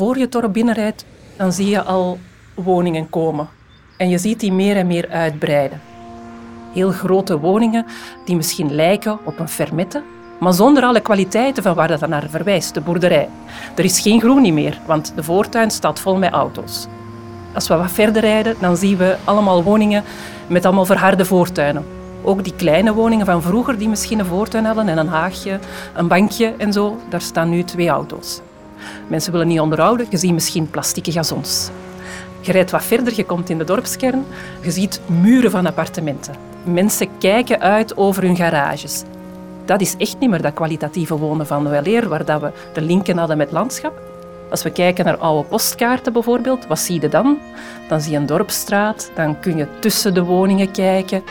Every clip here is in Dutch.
voor je dorp binnenrijdt, dan zie je al woningen komen. En je ziet die meer en meer uitbreiden. Heel grote woningen die misschien lijken op een fermette, maar zonder alle kwaliteiten van waar dat naar verwijst, de boerderij. Er is geen groen meer, want de voortuin staat vol met auto's. Als we wat verder rijden, dan zien we allemaal woningen met allemaal verharde voortuinen. Ook die kleine woningen van vroeger, die misschien een voortuin hadden en een haagje, een bankje en zo, daar staan nu twee auto's. Mensen willen niet onderhouden, je ziet misschien plastieke gazons. Je rijdt wat verder, je komt in de dorpskern, je ziet muren van appartementen. Mensen kijken uit over hun garages. Dat is echt niet meer dat kwalitatieve wonen van weleer, waar dat we de linken hadden met landschap. Als we kijken naar oude postkaarten bijvoorbeeld, wat zie je dan? Dan zie je een dorpstraat, dan kun je tussen de woningen kijken.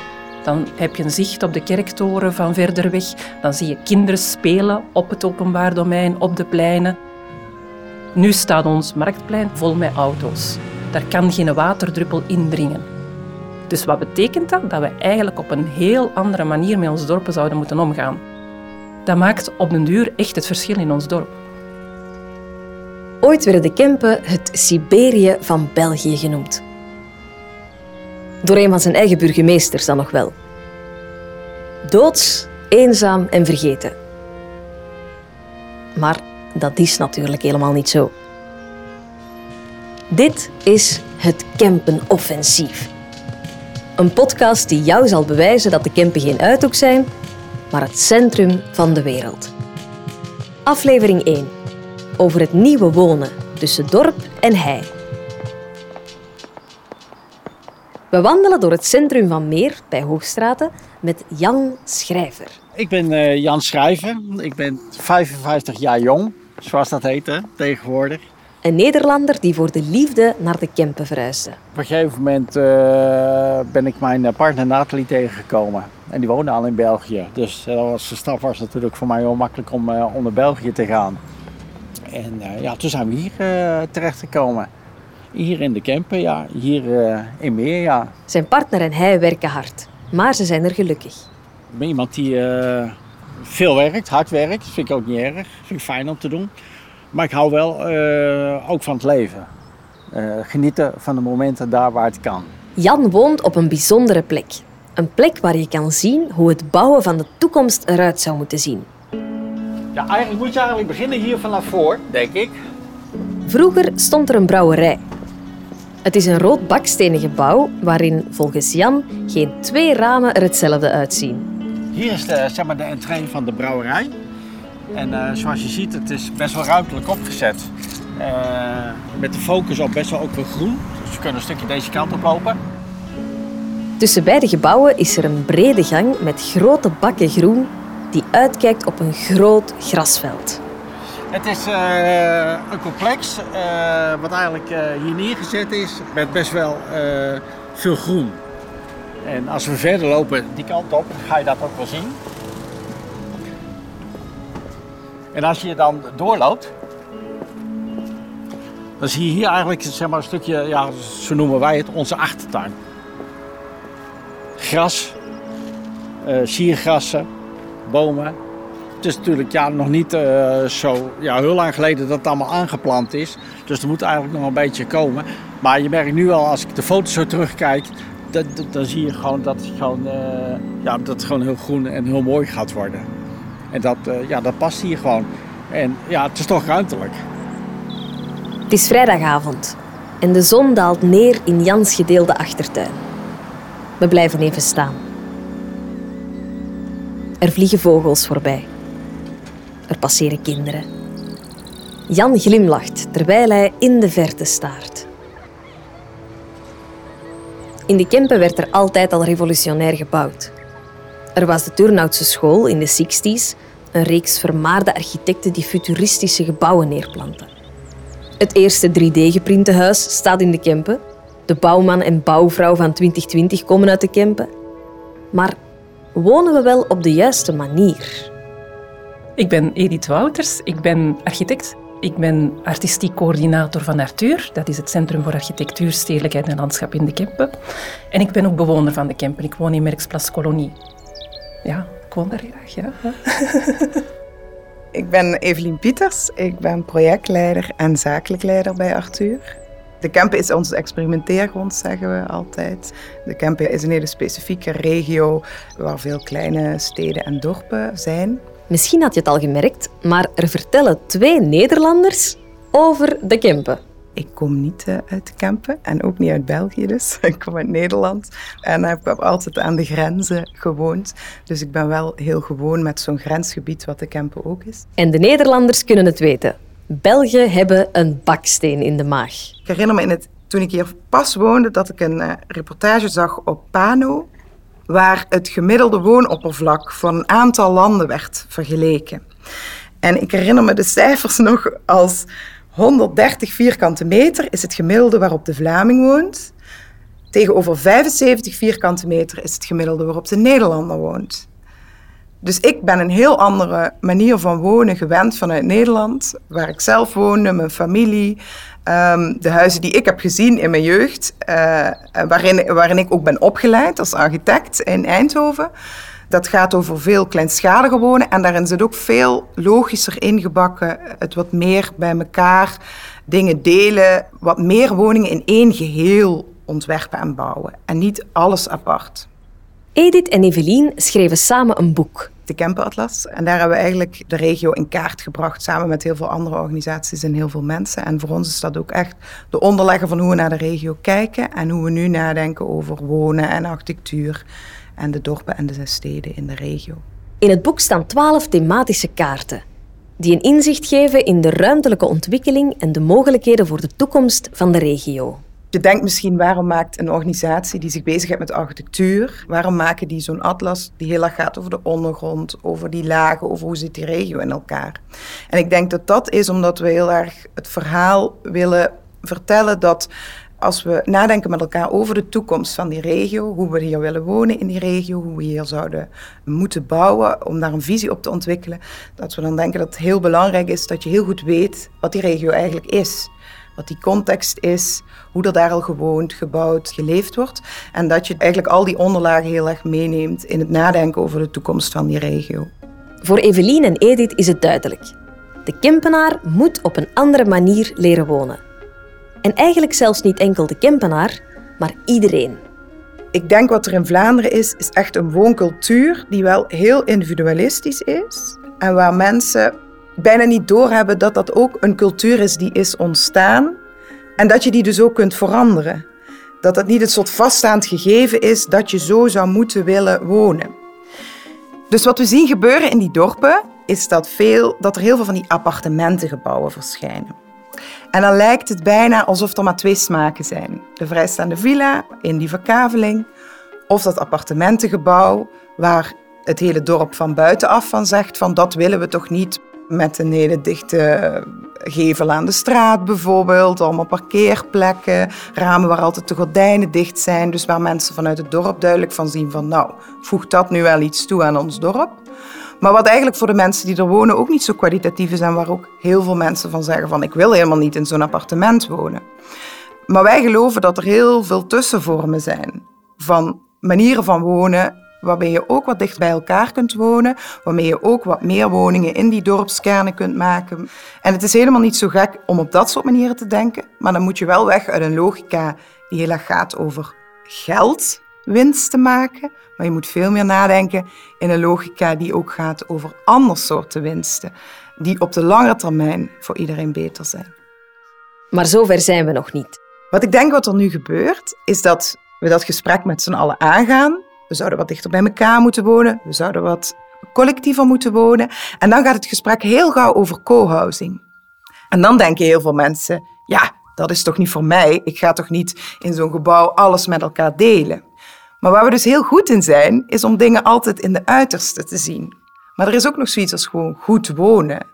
Dan heb je een zicht op de kerktoren van verder weg. Dan zie je kinderen spelen op het openbaar domein, op de pleinen. Nu staat ons marktplein vol met auto's. Daar kan geen waterdruppel indringen. Dus wat betekent dat? Dat we eigenlijk op een heel andere manier met ons dorpen zouden moeten omgaan. Dat maakt op den duur echt het verschil in ons dorp. Ooit werden de Kempen het Siberië van België genoemd. Door een van zijn eigen burgemeesters dan nog wel. Doods, eenzaam en vergeten. Maar dat is natuurlijk helemaal niet zo. Dit is het Kempenoffensief. Een podcast die jou zal bewijzen dat de Kempen geen uithoek zijn, maar het centrum van de wereld. Aflevering 1. Over het nieuwe wonen tussen dorp en hei. We wandelen door het centrum van Meer bij Hoogstraten met Jan Schrijver. Ik ben uh, Jan Schrijver. Ik ben 55 jaar jong, zoals dat heet hè, tegenwoordig. Een Nederlander die voor de liefde naar de Kempen verhuisde. Op een gegeven moment uh, ben ik mijn partner Nathalie tegengekomen. En die woonde al in België. Dus dat was, de stap was natuurlijk voor mij heel makkelijk om, uh, om naar België te gaan. En uh, ja, toen zijn we hier terechtgekomen. Hier in de Kempen, ja. Hier in Meer, ja. Zijn partner en hij werken hard. Maar ze zijn er gelukkig. Ik ben iemand die veel werkt, hard werkt. Dat vind ik ook niet erg. Dat vind ik fijn om te doen. Maar ik hou wel uh, ook van het leven. Uh, genieten van de momenten daar waar het kan. Jan woont op een bijzondere plek. Een plek waar je kan zien hoe het bouwen van de toekomst eruit zou moeten zien. Ja, eigenlijk moet je eigenlijk beginnen hier vanaf voor, denk ik. Vroeger stond er een brouwerij. Het is een rood bakstenen gebouw waarin volgens Jan geen twee ramen er hetzelfde uitzien. Hier is de, zeg maar, de entree van de brouwerij. En uh, zoals je ziet, het is best wel ruimtelijk opgezet. Uh, met de focus op best wel ook wel groen. Dus je kunt een stukje deze kant op lopen. Tussen beide gebouwen is er een brede gang met grote bakken groen die uitkijkt op een groot grasveld. Het is uh, een complex wat eigenlijk hier neergezet is met best wel veel groen. En als we verder lopen die kant op, ga je dat ook wel zien. En als je dan doorloopt, dan zie je hier eigenlijk zeg maar, een stukje, ja, zo noemen wij het, onze achtertuin. Gras, uh, siergrassen, bomen. Het is natuurlijk ja, nog niet uh, zo ja, heel lang geleden dat het allemaal aangeplant is. Dus er moet eigenlijk nog een beetje komen. Maar je merkt nu al, als ik de foto's zo terugkijk, dan zie je gewoon dat, het gewoon, uh, ja, dat het gewoon heel groen en heel mooi gaat worden. En dat, uh, ja, dat past hier gewoon. En ja, het is toch ruimtelijk. Het is vrijdagavond en de zon daalt neer in Jans gedeelde achtertuin. We blijven even staan. Er vliegen vogels voorbij. Er passeren kinderen. Jan glimlacht terwijl hij in de verte staart. In de Kempen werd er altijd al revolutionair gebouwd. Er was de Turnhoutse school in de 60s, een reeks vermaarde architecten die futuristische gebouwen neerplanten. Het eerste 3D-geprinte huis staat in de Kempen. De bouwman en bouwvrouw van 2020 komen uit de Kempen. Maar wonen we wel op de juiste manier? Ik ben Edith Wouters, ik ben architect. Ik ben artistiek coördinator van Arthur, dat is het Centrum voor Architectuur, Stedelijkheid en Landschap in de Kempen. En ik ben ook bewoner van de Kempen. Ik woon in Merksplas Kolonie. Ja, ik woon daar graag, ja. Ik ben Evelien Pieters. Ik ben projectleider en zakelijk leider bij Arthur. De Kempen is onze experimenteergrond, zeggen we altijd. De Kempen is een hele specifieke regio waar veel kleine steden en dorpen zijn. Misschien had je het al gemerkt, maar er vertellen twee Nederlanders over de Kempen. Ik kom niet eh, uit de Kempen en ook niet uit België dus. Ik kom uit Nederland en ik heb altijd aan de grenzen gewoond. Dus ik ben wel heel gewoon met zo'n grensgebied wat de Kempen ook is. En de Nederlanders kunnen het weten. Belgen hebben een baksteen in de maag. Ik herinner me in het, toen ik hier pas woonde dat ik een uh, reportage zag op Pano waar het gemiddelde woonoppervlak van een aantal landen werd vergeleken. En ik herinner me de cijfers nog als 130 vierkante meter is het gemiddelde waarop de Vlaming woont. Tegenover 75 vierkante meter is het gemiddelde waarop de Nederlander woont. Dus ik ben een heel andere manier van wonen gewend vanuit Nederland, waar ik zelf woonde, mijn familie, um, de huizen die ik heb gezien in mijn jeugd, uh, waarin, waarin ik ook ben opgeleid als architect in Eindhoven. Dat gaat over veel kleinschaliger wonen en daarin zit ook veel logischer ingebakken, het wat meer bij elkaar dingen delen, wat meer woningen in één geheel ontwerpen en bouwen en niet alles apart. Edith en Evelien schreven samen een boek. De Kempenatlas. En daar hebben we eigenlijk de regio in kaart gebracht, samen met heel veel andere organisaties en heel veel mensen. En voor ons is dat ook echt de onderlegger van hoe we naar de regio kijken en hoe we nu nadenken over wonen en architectuur en de dorpen en de steden in de regio. In het boek staan twaalf thematische kaarten die een inzicht geven in de ruimtelijke ontwikkeling en de mogelijkheden voor de toekomst van de regio. Je denkt misschien, waarom maakt een organisatie die zich bezighoudt met architectuur, waarom maken die zo'n atlas die heel erg gaat over de ondergrond, over die lagen, over hoe zit die regio in elkaar? En ik denk dat dat is omdat we heel erg het verhaal willen vertellen dat als we nadenken met elkaar over de toekomst van die regio, hoe we hier willen wonen in die regio, hoe we hier zouden moeten bouwen om daar een visie op te ontwikkelen, dat we dan denken dat het heel belangrijk is dat je heel goed weet wat die regio eigenlijk is wat die context is, hoe er daar al gewoond, gebouwd, geleefd wordt. En dat je eigenlijk al die onderlagen heel erg meeneemt in het nadenken over de toekomst van die regio. Voor Evelien en Edith is het duidelijk. De Kempenaar moet op een andere manier leren wonen. En eigenlijk zelfs niet enkel de Kempenaar, maar iedereen. Ik denk wat er in Vlaanderen is, is echt een wooncultuur die wel heel individualistisch is. En waar mensen bijna niet doorhebben dat dat ook een cultuur is die is ontstaan en dat je die dus ook kunt veranderen. Dat het niet het soort vaststaand gegeven is dat je zo zou moeten willen wonen. Dus wat we zien gebeuren in die dorpen is dat, veel, dat er heel veel van die appartementengebouwen verschijnen. En dan lijkt het bijna alsof er maar twee smaken zijn. De vrijstaande villa in die verkaveling of dat appartementengebouw waar het hele dorp van buitenaf van zegt van dat willen we toch niet met een hele dichte gevel aan de straat bijvoorbeeld, allemaal parkeerplekken, ramen waar altijd de gordijnen dicht zijn, dus waar mensen vanuit het dorp duidelijk van zien van nou, voegt dat nu wel iets toe aan ons dorp? Maar wat eigenlijk voor de mensen die er wonen ook niet zo kwalitatief is en waar ook heel veel mensen van zeggen van ik wil helemaal niet in zo'n appartement wonen. Maar wij geloven dat er heel veel tussenvormen zijn van manieren van wonen waarbij je ook wat dicht bij elkaar kunt wonen, waarmee je ook wat meer woningen in die dorpskernen kunt maken. En het is helemaal niet zo gek om op dat soort manieren te denken, maar dan moet je wel weg uit een logica die heel erg gaat over geld winst te maken, maar je moet veel meer nadenken in een logica die ook gaat over ander soorten winsten, die op de lange termijn voor iedereen beter zijn. Maar zover zijn we nog niet. Wat ik denk wat er nu gebeurt, is dat we dat gesprek met z'n allen aangaan we zouden wat dichter bij elkaar moeten wonen. We zouden wat collectiever moeten wonen. En dan gaat het gesprek heel gauw over co-housing. En dan denken heel veel mensen, ja, dat is toch niet voor mij. Ik ga toch niet in zo'n gebouw alles met elkaar delen. Maar waar we dus heel goed in zijn, is om dingen altijd in de uiterste te zien. Maar er is ook nog zoiets als gewoon goed wonen.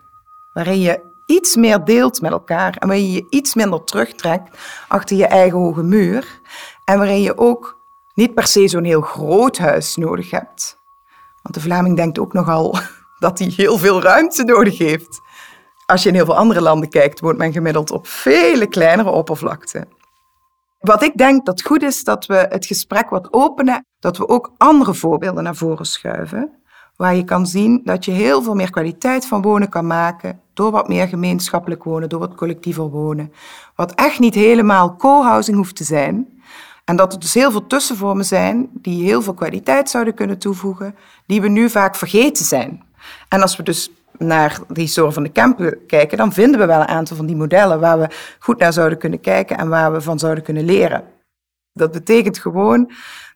Waarin je iets meer deelt met elkaar en waarin je je iets minder terugtrekt achter je eigen hoge muur. En waarin je ook niet per se zo'n heel groot huis nodig hebt. Want de Vlaming denkt ook nogal dat hij heel veel ruimte nodig heeft. Als je in heel veel andere landen kijkt, woont men gemiddeld op vele kleinere oppervlakten. Wat ik denk dat goed is, dat we het gesprek wat openen, dat we ook andere voorbeelden naar voren schuiven waar je kan zien dat je heel veel meer kwaliteit van wonen kan maken door wat meer gemeenschappelijk wonen, door wat collectiever wonen. Wat echt niet helemaal co-housing hoeft te zijn. En dat er dus heel veel tussenvormen zijn die heel veel kwaliteit zouden kunnen toevoegen, die we nu vaak vergeten zijn. En als we dus naar de historie van de Kempen kijken, dan vinden we wel een aantal van die modellen waar we goed naar zouden kunnen kijken en waar we van zouden kunnen leren. Dat betekent gewoon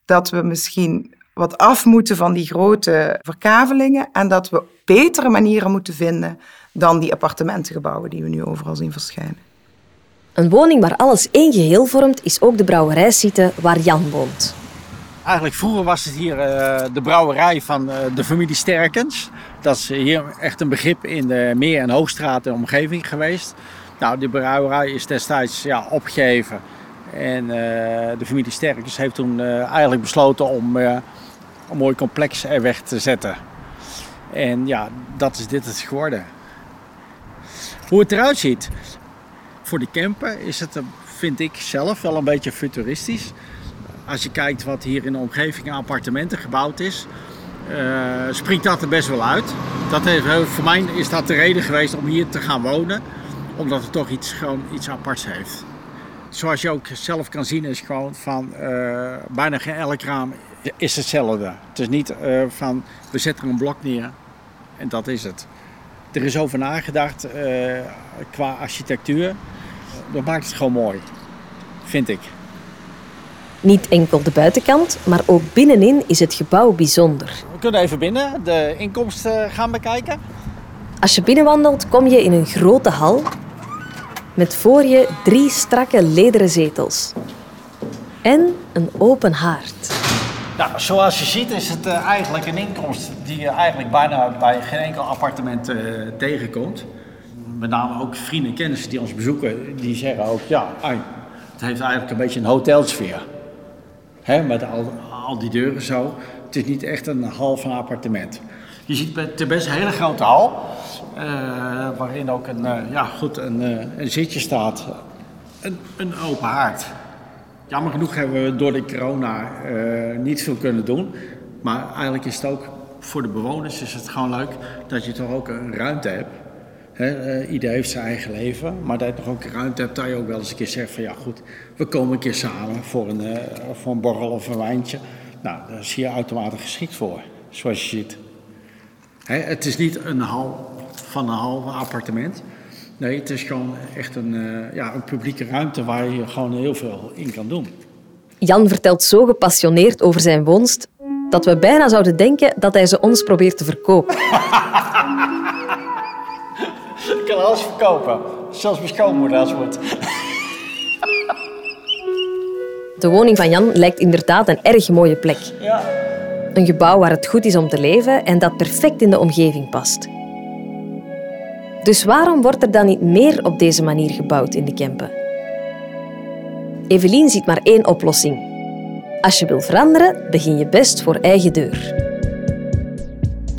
dat we misschien wat af moeten van die grote verkavelingen en dat we betere manieren moeten vinden dan die appartementengebouwen die we nu overal zien verschijnen. Een woning waar alles één geheel vormt is ook de brouwerijsite waar Jan woont. Eigenlijk vroeger was het hier uh, de brouwerij van uh, de familie Sterkens. Dat is hier echt een begrip in de Meer- en Hoogstraat en omgeving geweest. Nou, die brouwerij is destijds ja, opgegeven. En uh, de familie Sterkens heeft toen eigenlijk besloten om een mooi complex er weg te zetten. En ja, dat is dit het geworden. Hoe het eruit ziet. Voor de camper is het, vind ik zelf, wel een beetje futuristisch. Als je kijkt wat hier in de omgeving aan appartementen gebouwd is, uh, springt dat er best wel uit. Dat heeft, voor mij is dat de reden geweest om hier te gaan wonen, omdat het toch iets, gewoon iets aparts heeft. Zoals je ook zelf kan zien, is gewoon van bijna geen elk raam is hetzelfde. Het is niet van we zetten een blok neer en dat is het. Er is over nagedacht qua architectuur. Dat maakt het gewoon mooi, vind ik. Niet enkel de buitenkant, maar ook binnenin is het gebouw bijzonder. We kunnen even binnen de inkomsten gaan bekijken. Als je binnenwandelt, kom je in een grote hal met voor je drie strakke lederen zetels en een open haard. Nou, zoals je ziet is het uh, eigenlijk een inkomst die je eigenlijk bijna bij geen enkel appartement uh, tegenkomt. Met name ook vrienden en kennissen die ons bezoeken, die zeggen ook, ja, het heeft eigenlijk een beetje een hotelsfeer. Hè, met al, die deuren zo. Het is niet echt een hal van appartement. Je ziet het best een hele grote hal, uh, waarin ook een, uh, ja, goed, een, uh, een zitje staat. Een, een open haard. Jammer genoeg hebben we door de corona niet veel kunnen doen. Maar eigenlijk is het ook voor de bewoners is het gewoon leuk dat je toch ook een ruimte hebt He, uh, ieder heeft zijn eigen leven, maar dat je nog ook ruimte hebt, dat je ook wel eens een keer zegt van ja goed, we komen een keer samen voor een, uh, voor een borrel of een wijntje. Nou, daar is hier automatisch geschikt voor, zoals je ziet. He, het is niet een hal van een halve appartement. Nee, het is gewoon echt een, uh, ja, een publieke ruimte waar je gewoon heel veel in kan doen. Jan vertelt zo gepassioneerd over zijn woonst dat we bijna zouden denken dat hij ze ons probeert te verkopen. Kan alles verkopen. Zelfs mijn schoonmoeder als wordt. De woning van Jan lijkt inderdaad een erg mooie plek. Ja. Een gebouw waar het goed is om te leven en dat perfect in de omgeving past. Dus waarom wordt er dan niet meer op deze manier gebouwd in de Kempen? Evelien ziet maar één oplossing. Als je wil veranderen, begin je best voor eigen deur.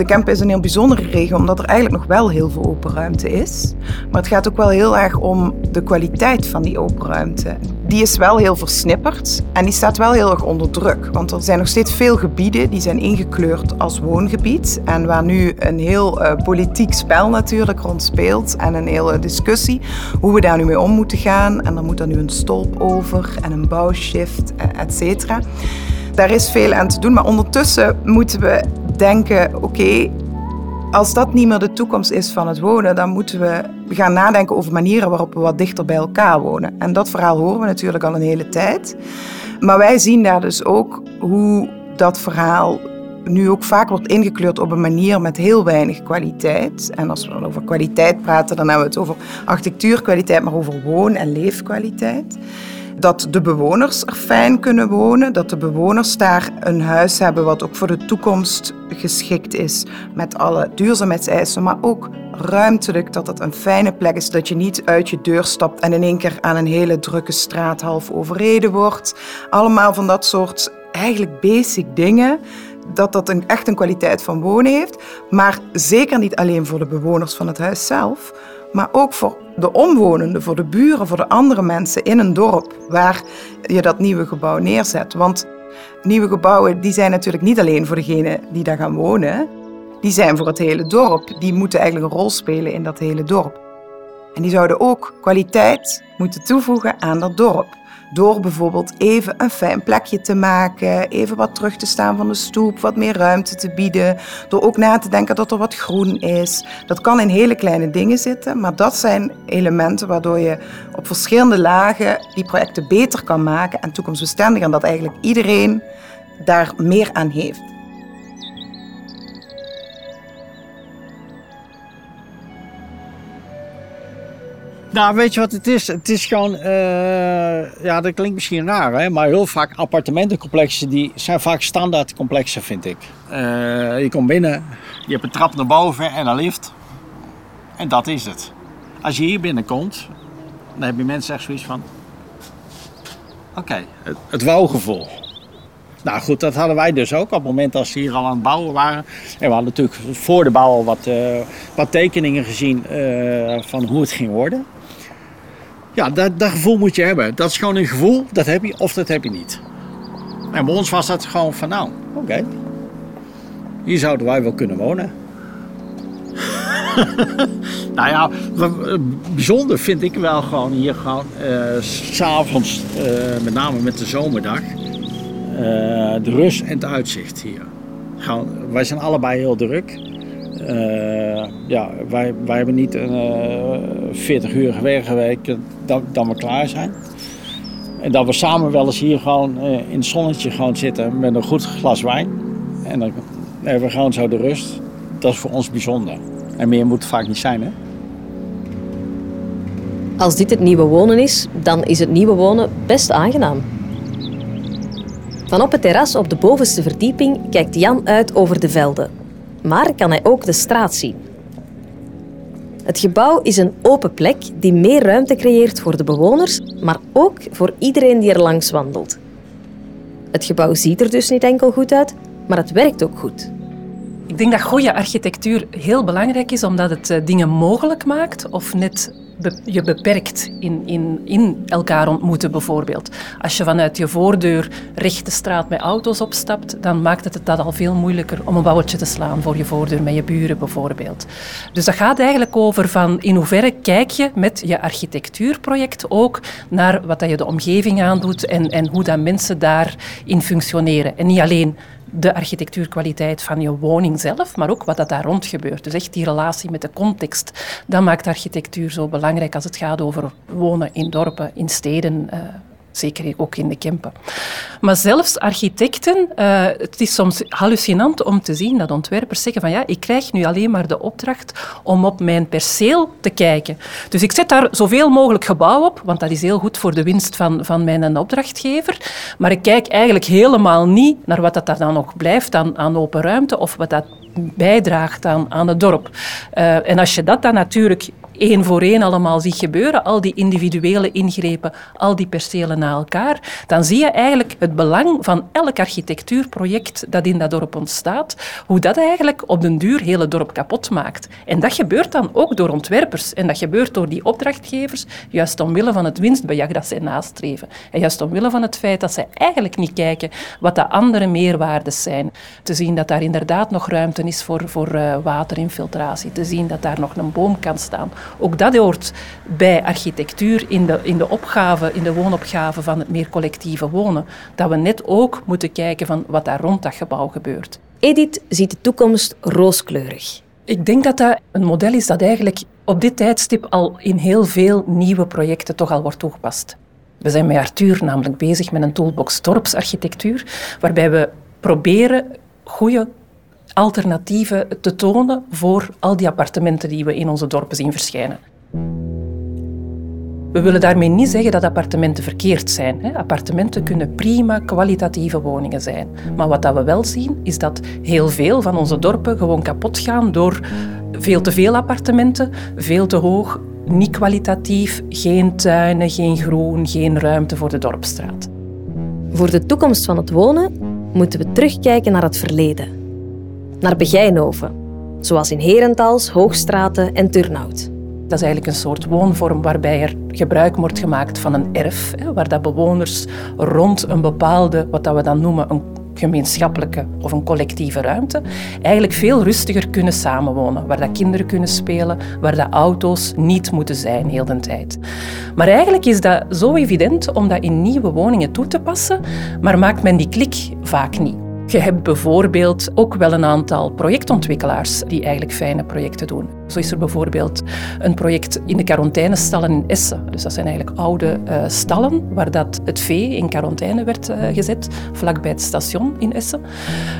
De Kempen is een heel bijzondere regio, omdat er eigenlijk nog wel heel veel open ruimte is. Maar het gaat ook wel heel erg om de kwaliteit van die open ruimte. Die is wel heel versnipperd en die staat wel heel erg onder druk. Want er zijn nog steeds veel gebieden die zijn ingekleurd als woongebied. En waar nu een heel uh, politiek spel natuurlijk rond speelt. En een hele discussie hoe we daar nu mee om moeten gaan. En dan moet er nu een stolp over en een bouwshift, et cetera. Daar is veel aan te doen, maar ondertussen moeten we denken: oké, als dat niet meer de toekomst is van het wonen, dan moeten we gaan nadenken over manieren waarop we wat dichter bij elkaar wonen. En dat verhaal horen we natuurlijk al een hele tijd. Maar wij zien daar dus ook hoe dat verhaal nu ook vaak wordt ingekleurd op een manier met heel weinig kwaliteit. En als we dan over kwaliteit praten, dan hebben we het over architectuurkwaliteit, maar over woon- en leefkwaliteit dat de bewoners er fijn kunnen wonen, dat de bewoners daar een huis hebben wat ook voor de toekomst geschikt is met alle duurzaamheidseisen, maar ook ruimtelijk dat het een fijne plek is, dat je niet uit je deur stapt en in één keer aan een hele drukke straat half overreden wordt. Allemaal van dat soort eigenlijk basic dingen dat dat een, echt een kwaliteit van wonen heeft, maar zeker niet alleen voor de bewoners van het huis zelf, maar ook voor de omwonenden, voor de buren, voor de andere mensen in een dorp waar je dat nieuwe gebouw neerzet. Want nieuwe gebouwen die zijn natuurlijk niet alleen voor degenen die daar gaan wonen. die zijn voor het hele dorp. Die moeten eigenlijk een rol spelen in dat hele dorp. En die zouden ook kwaliteit moeten toevoegen aan dat dorp. Door bijvoorbeeld even een fijn plekje te maken, even wat terug te staan van de stoep, wat meer ruimte te bieden. Door ook na te denken dat er wat groen is. Dat kan in hele kleine dingen zitten, maar dat zijn elementen waardoor je op verschillende lagen die projecten beter kan maken en toekomstbestendig. En dat eigenlijk iedereen daar meer aan heeft. Nou, weet je wat het is? Het is gewoon, uh, ja, dat klinkt misschien raar, hè? maar heel vaak appartementencomplexen die zijn vaak standaardcomplexen, vind ik. Uh, je komt binnen, je hebt een trap naar boven en een lift. En dat is het. Als je hier binnenkomt, dan heb je mensen echt zoiets van: oké, het, het. Nou goed, dat hadden wij dus ook op het moment dat ze hier al aan het bouwen waren. En we hadden natuurlijk voor de bouw al wat, uh, wat tekeningen gezien van hoe het ging worden. Ja, dat, dat gevoel moet je hebben. Dat is gewoon een gevoel, dat heb je of dat heb je niet. En bij ons was dat gewoon van nou, oké. Hier zouden wij wel kunnen wonen. nou ja, bijzonder vind ik wel gewoon hier gewoon uh, s'avonds, uh, met name met de zomerdag, de rust en het uitzicht hier. Gewoon, wij zijn allebei heel druk. Uh, ja, wij, wij hebben niet een uh, 40 uur werkweek dat, dat we klaar zijn. En dat we samen wel eens hier gewoon uh, in het zonnetje gewoon zitten met een goed glas wijn. En dan hebben we gewoon zo de rust. Dat is voor ons bijzonder. En meer moet het vaak niet zijn, hè? Als dit het nieuwe wonen is, dan is het nieuwe wonen best aangenaam. Van op het terras op de bovenste verdieping kijkt Jan uit over de velden maar kan hij ook de straat zien. Het gebouw is een open plek die meer ruimte creëert voor de bewoners, maar ook voor iedereen die er langs wandelt. Het gebouw ziet er dus niet enkel goed uit, maar het werkt ook goed. Ik denk dat goede architectuur heel belangrijk is, omdat het eh, dingen mogelijk maakt of net je beperkt in, in, in elkaar ontmoeten, bijvoorbeeld. Als je vanuit je voordeur recht de straat met auto's opstapt, dan maakt het het dat al veel moeilijker om een bouwtje te slaan voor je voordeur met je buren, bijvoorbeeld. Dus dat gaat eigenlijk over van in hoeverre kijk je met je architectuurproject ook naar wat dat je de omgeving aandoet en, en hoe dat mensen daarin functioneren. En niet alleen de architectuurkwaliteit van je woning zelf, maar ook wat dat daar rond gebeurt. Dus echt die relatie met de context. Dat maakt architectuur zo belangrijk als het gaat over wonen in dorpen, in steden. Zeker ook in de Kempen. Maar zelfs architecten, uh, het is soms hallucinant om te zien dat ontwerpers zeggen van ja, ik krijg nu alleen maar de opdracht om op mijn perceel te kijken. Dus ik zet daar zoveel mogelijk gebouw op, want dat is heel goed voor de winst van, van mijn opdrachtgever. Maar ik kijk eigenlijk helemaal niet naar wat dat daar dan nog blijft aan, aan open ruimte of wat dat bijdraagt aan, aan het dorp. Uh, en als je dat dan natuurlijk één voor één allemaal ziet gebeuren, al die individuele ingrepen, al die percelen na elkaar, dan zie je eigenlijk het belang van elk architectuurproject dat in dat dorp ontstaat, hoe dat eigenlijk op den duur hele dorp kapot maakt. En dat gebeurt dan ook door ontwerpers en dat gebeurt door die opdrachtgevers, juist omwille van het winstbejag dat zij nastreven. En juist omwille van het feit dat zij eigenlijk niet kijken wat de andere meerwaarden zijn. Te zien dat daar inderdaad nog ruimte is voor, voor uh, waterinfiltratie, te zien dat daar nog een boom kan staan ook dat hoort bij architectuur in de, in de opgave, in de woonopgave van het meer collectieve wonen. Dat we net ook moeten kijken van wat daar rond dat gebouw gebeurt. Edith ziet de toekomst rooskleurig. Ik denk dat dat een model is dat eigenlijk op dit tijdstip al in heel veel nieuwe projecten toch al wordt toegepast. We zijn met Arthur namelijk bezig met een toolbox dorpsarchitectuur, waarbij we proberen goede alternatieven te tonen voor al die appartementen die we in onze dorpen zien verschijnen. We willen daarmee niet zeggen dat appartementen verkeerd zijn. Appartementen kunnen prima kwalitatieve woningen zijn. Maar wat we wel zien, is dat heel veel van onze dorpen gewoon kapot gaan door veel te veel appartementen, veel te hoog, niet kwalitatief, geen tuinen, geen groen, geen ruimte voor de dorpstraat. Voor de toekomst van het wonen moeten we terugkijken naar het verleden naar Begijnhoven, zoals in Herentals, Hoogstraten en Turnhout. Dat is eigenlijk een soort woonvorm waarbij er gebruik wordt gemaakt van een erf, waar dat bewoners rond een bepaalde, wat dat we dan noemen, een gemeenschappelijke of een collectieve ruimte, eigenlijk veel rustiger kunnen samenwonen. Waar dat kinderen kunnen spelen, waar dat auto's niet moeten zijn heel de tijd. Maar eigenlijk is dat zo evident om dat in nieuwe woningen toe te passen, maar maakt men die klik vaak niet. Je hebt bijvoorbeeld ook wel een aantal projectontwikkelaars die eigenlijk fijne projecten doen. Zo is er bijvoorbeeld een project in de quarantainestallen in Essen. Dus dat zijn eigenlijk oude uh, stallen waar dat het vee in quarantaine werd uh, gezet, vlakbij het station in Essen.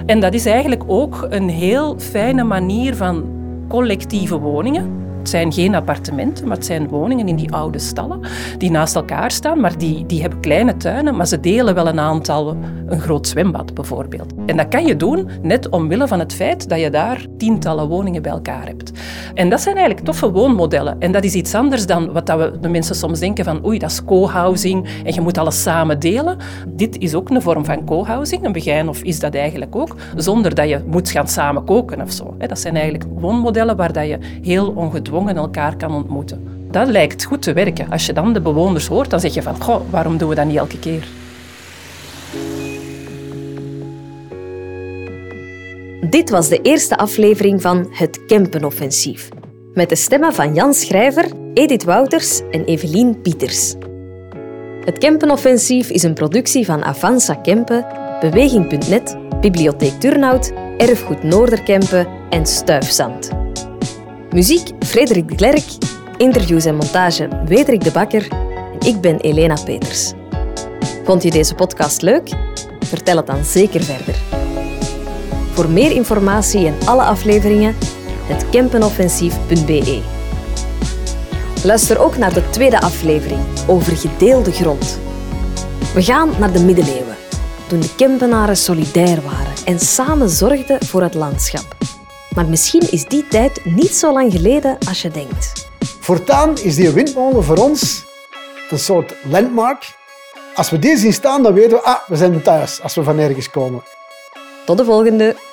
En dat is eigenlijk ook een heel fijne manier van collectieve woningen het zijn geen appartementen, maar het zijn woningen in die oude stallen die naast elkaar staan, maar die, die hebben kleine tuinen, maar ze delen wel een aantal, een groot zwembad bijvoorbeeld. En dat kan je doen net omwille van het feit dat je daar tientallen woningen bij elkaar hebt. En dat zijn eigenlijk toffe woonmodellen. En dat is iets anders dan wat dat we, de mensen soms denken van oei, dat is co-housing en je moet alles samen delen. Dit is ook een vorm van co-housing, een begin of is dat eigenlijk ook, zonder dat je moet gaan samen koken of zo. Dat zijn eigenlijk woonmodellen waar dat je heel ongedwongen gedwongen elkaar kan ontmoeten. Dat lijkt goed te werken. Als je dan de bewoners hoort, dan zeg je van, goh, waarom doen we dat niet elke keer? Dit was de eerste aflevering van Het Kempenoffensief. Met de stemmen van Jan Schrijver, Edith Wouters en Evelien Pieters. Het Kempenoffensief is een productie van Avanza Kempen, Beweging.net, Bibliotheek Turnhout, Erfgoed Noorderkempen en Stuifzand. Muziek Frederik de Klerk, interviews en montage Wederik de Bakker en ik ben Elena Peters. Vond je deze podcast leuk? Vertel het dan zeker verder. Voor meer informatie en alle afleveringen, het kempenoffensief.be. Luister ook naar de tweede aflevering over gedeelde grond. We gaan naar de middeleeuwen, toen de Kempenaren solidair waren en samen zorgden voor het landschap. Maar misschien is die tijd niet zo lang geleden als je denkt. Voortaan is die windmolen voor ons een soort landmark. Als we die zien staan, dan weten we, ah, we zijn thuis als we van ergens komen. Tot de volgende!